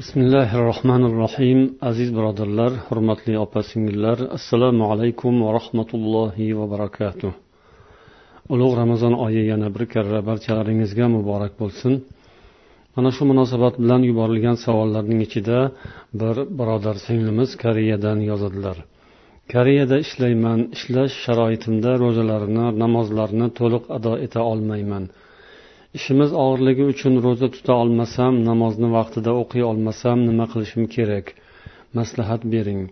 bismillahi rohmanir rohiym aziz birodarlar hurmatli opa singillar assalomu alaykum va rahmatullohi va barakatuh. Ulug' ramazon oyi yana bir karra barchalaringizga muborak bo'lsin. Mana shu munosabat bilan yuborilgan savollarning ichida bir birodar singlimiz koreyadan yozadilar. Koreyada ishlayman ishlash sharoitimda ro'zalarni namozlarni to'liq ado eta olmayman. Ishimiz og'irligi uchun ro'za tuta olmasam namozni vaqtida o'qiy olmasam nima qilishim kerak? Maslahat bering.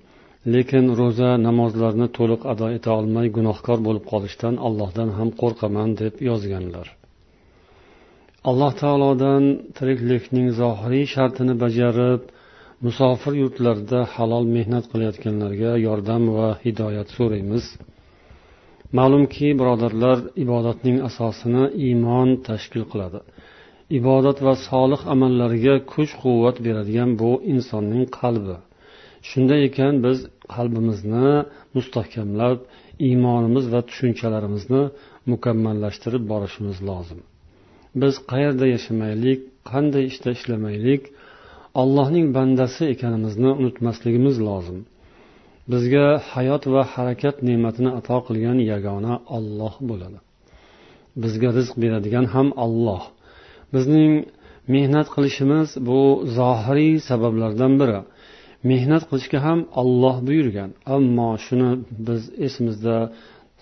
Lekin ro'za namozlarni to'liq ado eta olmay gunohkor bo'lib qolishdan allohdan ham qo'rqaman deb yozganlar. Alloh taolodan tiriklikning zohiriy shartini bajarib musofir yurtlarda halol mehnat qilayotganlarga yordam va hidoyat so'raymiz. Ma'lumki birodarlar ibodatning asosini iymon tashkil qiladi. Ibodat va solih amallarga kuch quvvat beradigan bu insonning qalbi. Shunday ekan biz qalbimizni mustahkamlab iymonimiz va tushunchalarimizni mukammallashtirib borishimiz lozim. Biz qayerda yashamaylik qanday ishda ishlamaylik allohning bandasi ekanimizni unutmasligimiz lozim. Bizga hayot va harakat ne'matini ato qilgan yagona olloh bo'ladi. Bizga rizq beradigan ham olloh bizning mehnat qilishimiz bu zohiriy sabablardan biri. Mehnat qilishga ham olloh buyurgan. Ammo shuni biz esimizda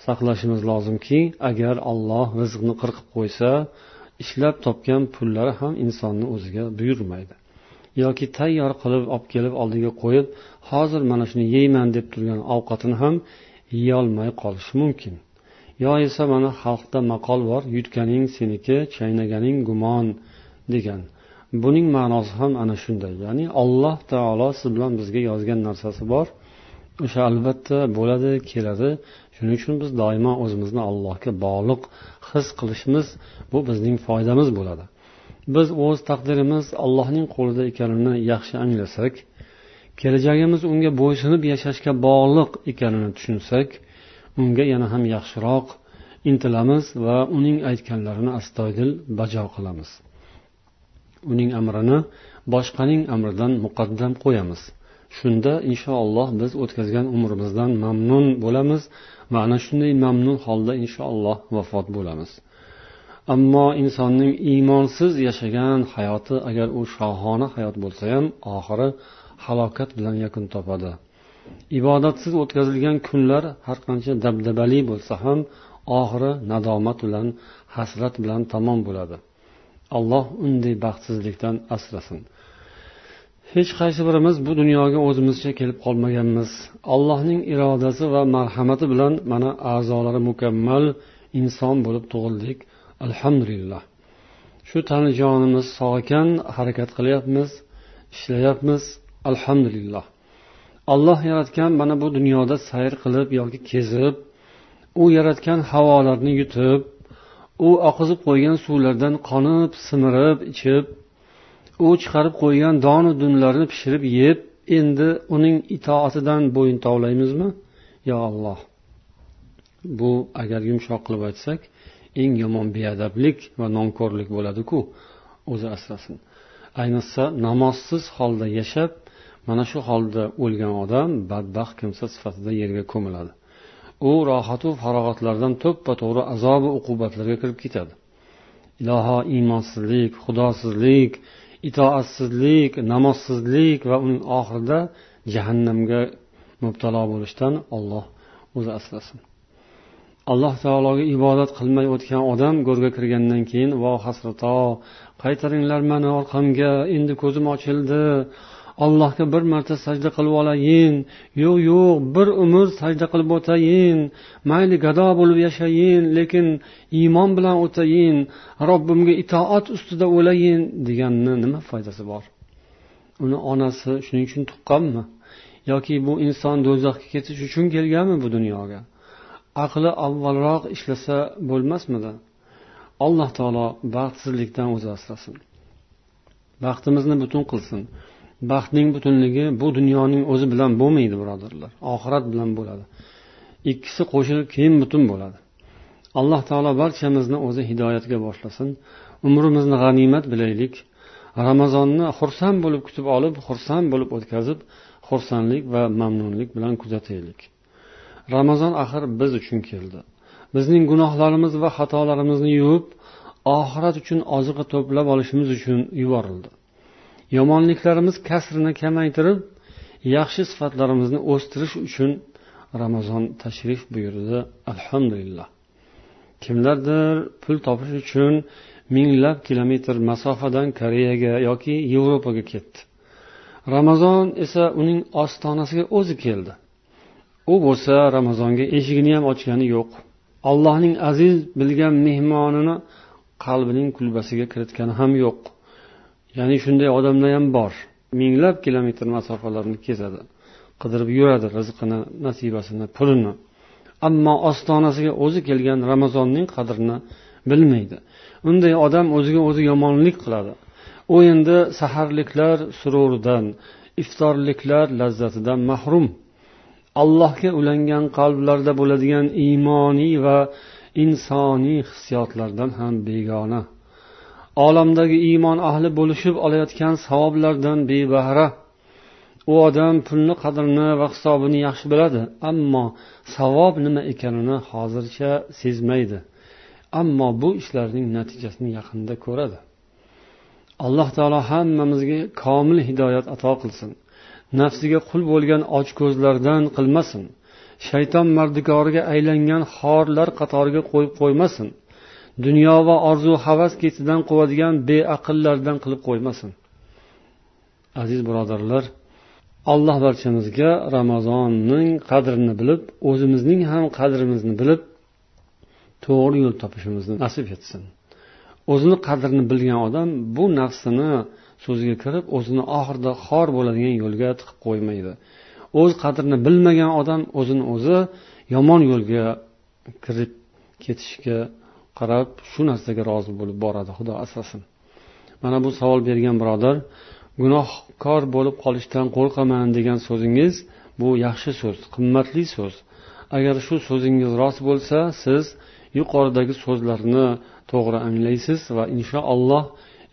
saqlashimiz lozimki agar olloh rizqni qirqib qo'ysa ishlab topgan pullari ham insonni o'ziga buyurmaydi. Yoki tayyor qilib olib kelib oldiga qo'yib hozir mana shuni yeyman deb turgan ovqatini ham yeyolmay qolishi mumkin. Yo esa mana xalqda maqol bor yutganing seniki chaynaganing gumon degan. Buning ma'nosi ham ana shunday. Ya'ni alloh taolo siz bilan bizga yozgan narsasi bor. O'sha albatta bo'ladi keladi. Shuning uchun biz doimo o'zimizni allohga bog'liq his qilishimiz bu bizning foydamiz bo'ladi. Biz o'z taqdirimiz allohning qo'lida ekanini yaxshi anglasak kelajagimiz unga bo'ysunib yashashga bog'liq ekanini tushunsak unga yana ham yaxshiroq intilamiz va uning aytganlarini astoydil bajo qilamiz. Uning amrini boshqaning amridan muqaddam qo'yamiz. Shunda inshaalloh biz o'tkazgan umrimizdan mamnun bo'lamiz va ana shunday mamnun holda inshaalloh vafot bo'lamiz. Ammo insonning iymonsiz yashagan hayoti agar u shohona hayot bo'lsa ham oxiri halokat bilan yakun topadi. Ibodatsiz o'tkazilgan kunlar har qancha dabdabali bo'lsa ham oxiri nadomat bilan hasrat bilan tamom bo'ladi. Alloh unday baxtsizlikdan asrasin. Hech qaysi birimiz bu dunyoga o'zimizcha kelib qolmaganmiz. Allohning irodasi va marhamati bilan mana a'zolari mukammal inson bo'lib tug'ildik. Alhamdulillah. Shu tani jonimiz sog' ekan harakat qilyapmiz ishlayapmiz. Alhamdulillah. Alloh yaratgan mana bu dunyoda sayr qilib yoki kezib u yaratgan havolarni yutib u oqizib qo'ygan suvlardan qonib simirib ichib u chiqarib qo'ygan donu dunlarni pishirib yeb endi uning itoatidan bo'yin tovlaymizmi? Yo alloh. Bu agar yumshoq qilib aytsak eng yomon beadablik va nonko'rlik bo'ladiku. O'zi asrasin. Ayniqsa namozsiz holda yashab mana shu holda o'lgan odam badbaxt kimsa sifatida yerga ko'miladi. U rohatu farog'atlardan to'ppa to'g'ri azobi uqubatlarga kirib ketadi. Iloho iymonsizlik xudosizlik itoatsizlik namozsizlik va uning oxirida jahannamga mubtalo bo'lishdan olloh o'zi asrasin. Alloh taologa ibodat qilmay o'tgan odam go'rga kirgandan keyin vo hasrato qaytaringlar mani orqamga endi ko'zim ochildi. Allohga bir marta sajda qilib olayin. Yo'q yo'q bir umr sajda qilib o'tayin. Mayli gado bo'lib yashayin lekin iymon bilan o'tayin. Robbimga itoat ustida o'layin. deganni nima foydasi bor? Uni onasi shuning uchun tuqqanmi? Yoki bu inson do'zaxga ketish uchun kelganmi bu dunyoga? Aqli avvalroq ishlasa bo'lmasmidi? Alloh taolo baxtsizlikdan o'zi asrasin. Baxtimizni butun qilsin. Baxtning butunligi bu dunyoning o'zi bilan bo'lmaydi birodarlar. Oxirat bilan bo'ladi. Ikkisi qo'shilib keyin butun bo'ladi. Alloh taolo barchamizni o'zi hidoyatga boshlasin. Umrimizni g'animat bilaylik. Ramazonni xursand bo'lib kutib olib xursand bo'lib o'tkazib xursandlik va mamnunlik bilan kuzataylik. Ramazon axir biz uchun keldi. Bizning gunohlarimiz va xatolarimizni yuvib oxirat uchun oziqa to'plab olishimiz uchun yuborildi. Yomonliklarimiz kasrini kamaytirib yaxshi sifatlarimizni o'stirish uchun ramazon tashrif buyurdi. Alhamdulillah. Kimlardir pul topish uchun minglab kilometr masofadan koreyaga yoki yevropaga ketdi. Ramazon esa uning ostonasiga o'zi keldi. U bo'lsa ramazonga eshigini ham ochgani yo'q. Allohning aziz bilgan mehmonini qalbining kulbasiga kiritgani ham yo'q. Ya'ni shunday odamlar ham bor. Minglab kilometr masofalarni kezadi qidirib yuradi rizqini nasibasini pulini. Ammo ostonasiga o'zi kelgan ramazonning qadrini bilmaydi. Unday odam o'ziga o'zi yomonlik qiladi. U endi saharliklar sururidan iftorliklar lazzatidan mahrum. Allohga ulangan qalblarda bo'ladigan iymoniy va insoniy hissiyotlardan ham begona. Olamdagi iymon ahli bo'lishib olayotgan savoblardan bebahra. U odam pulni qadrini va hisobini yaxshi biladi ammo savob nima ekanini hozircha sezmaydi. Ammo bu ishlarning natijasini yaqinda ko'radi. Alloh taolo hammamizga komil hidoyat ato qilsin. Nafsiga qul bo'lgan ochko'zlardan qilmasin. Shayton mardikoriga aylangan xorlar qatoriga qo'yib qo'ymasin. Dunyo va orzu havas ketidan quvadigan beaqllardan qilib qo'ymasin. Aziz birodarlar alloh barchamizga ramazonning qadrini bilib o'zimizning ham qadrimizni bilib to'g'ri yo'l topishimizni nasib etsin. O'zini qadrini bilgan odam bu nafsini so'ziga kirib o'zini oxirida xor bo'ladigan yo'lga tiqib qo'ymaydi. O'z qadrini bilmagan odam o'zini o'zi yomon yo'lga kirib ketishga qarab shu narsaga rozi bo'lib boradi xudo asrasin. Mana bu savol bergan birodar gunohkor bo'lib qolishdan qo'rqaman degan so'zingiz bu yaxshi so'z qimmatli so'z. Agar shu so'zingiz rost bo'lsa siz yuqoridagi so'zlarni to'g'ri anglaysiz va inshaalloh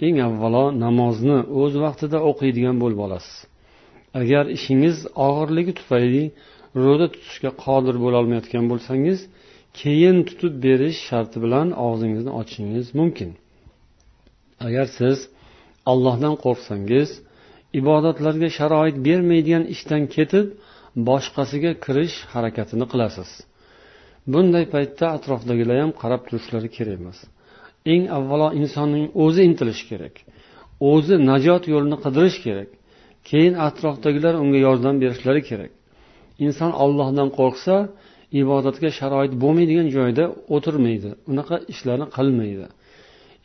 eng avvalo namozni o'z vaqtida o'qiydigan bo'lib olasiz. Agar ishingiz og'irligi tufayli ro'za tutishga qodir bo'lolmayotgan bo'lsangiz keyin tutib berish sharti bilan og'zingizni ochishingiz mumkin. Agar siz allohdan qo'rqsangiz ibodatlarga sharoit bermaydigan ishdan ketib boshqasiga kirish harakatini qilasiz. Bunday paytda atrofdagilar ham qarab turishlari kerak emas. Eng avvalo insonning o'zi intilishi kerak o'zi najot yo'lini qidirish kerak keyin atrofdagilar unga yordam berishlari kerak. Inson ollohdan qo'rqsa ibodatga sharoit bo'lmaydigan joyda o'tirmaydi unaqa ishlarni qilmaydi.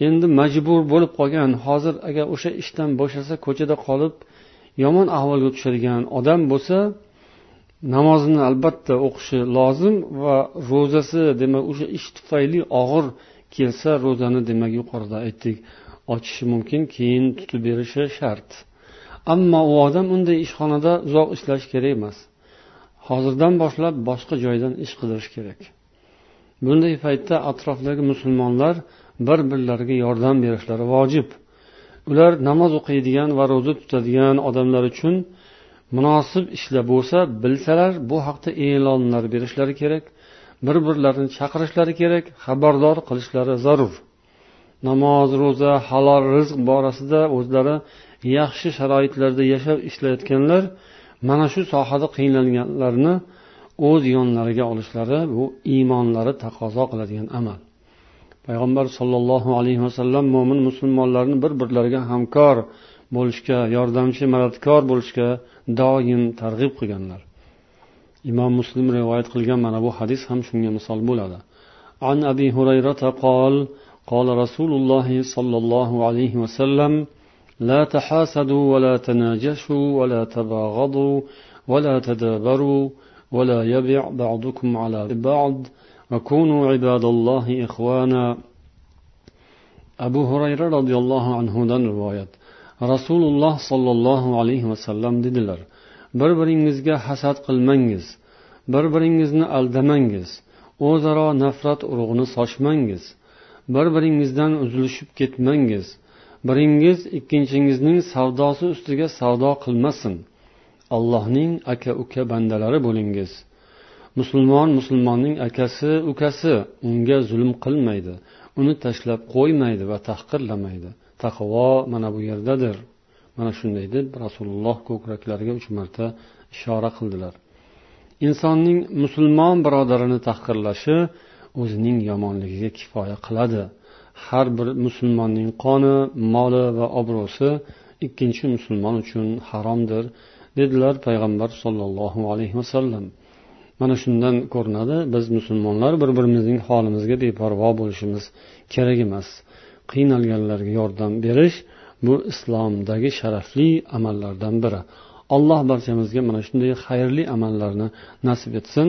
Endi majbur bo'lib qolgan hozir agar o'sha ishdan bo'shasa ko'chada qolib yomon ahvolga tushadigan odam bo'lsa namozini albatta o'qishi lozim va ro'zasi demak o'sha ish tufayli og'ir kelsa ro'zani demak yuqorida aytdik ochishi mumkin keyin tutib berishi shart. Ammo u odam unday ishxonada uzoq ishlashi kerak emas. Hozirdan boshlab boshqa joydan ish qidirish kerak. Bunday paytda atrofdagi musulmonlar bir birlariga yordam berishlari vojib. Ular namoz o'qiydigan va ro'za tutadigan odamlar uchun munosib ishlar bo'lsa bilsalar bu haqda e'lonlar berishlari kerak. Bir birlarini chaqirishlari kerak xabardor qilishlari zarur. Namoz ro'za halol rizq borasida o'zlari yaxshi sharoitlarda yashab ishlayotganlar mana shu sohada qiynalganlarni o'z yonlariga olishlari bu iymonlari taqozo qiladigan amal. Payg'ambar sollallohu alayhi vasallam mo'min musulmonlarni bir birlariga hamkor bo'lishga yordamchi madadkor bo'lishga doim targ'ib qilganlar. إمام مسلم رواية muslim rivoyat أبو mana bu hadis ham shunga عن أبي هريرة قال قال رسول الله صلى الله عليه وسلم لا تحاسدوا ولا تناجشوا ولا تباغضوا ولا تدابروا ولا يبع بعضكم على بعض وكونوا عباد الله إخوانا. أبو هريرة رضي الله عنه دان رواية. رسول الله صلى الله عليه وسلم دلر. Bir biringizga hasad qilmangiz. Bir biringizni aldamangiz. O'zaro nafrat urug'ini sochmangiz. Bir biringizdan uzilishib ketmangiz. Biringiz ikkinchingizning savdosi ustiga savdo qilmasin. Allohning aka uka bandalari bo'lingiz. Musulmon musulmonning akasi ukasi unga zulm qilmaydi. Uni tashlab qo'ymaydi va tahqirlamaydi. Taqvo mana bu yerdadir. Mana shunday deb rasululloh ko'kraklariga uch marta ishora qildilar. Insonning musulmon birodarini tahqirlashi o'zining yomonligiga kifoya qiladi. Har bir musulmonning qoni moli va obro'si ikkinchi musulmon uchun haromdir dedilar payg'ambar sollallohu alayhi vasallam. Mana shundan ko'rinadi biz musulmonlar bir birimizning holimizga beparvo bo'lishimiz kerak emas. Qiynalganlarga yordam berish bu islomdagi sharafli amallardan biri. Alloh barchamizga mana shunday xayrli amallarni nasib etsin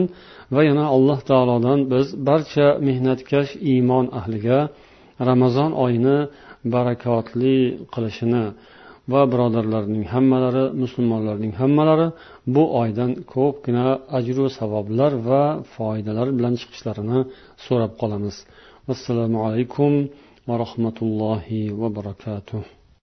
va yana alloh taolodan biz barcha mehnatkash iymon ahliga ramazon oyini barakotli qilishini va birodarlarning hammalari musulmonlarning hammalari bu oydan ko'pgina ajru savoblar va foydalar bilan chiqishlarini so'rab qolamiz. Assalomu alaykum va rahmatullohi va barakatuh.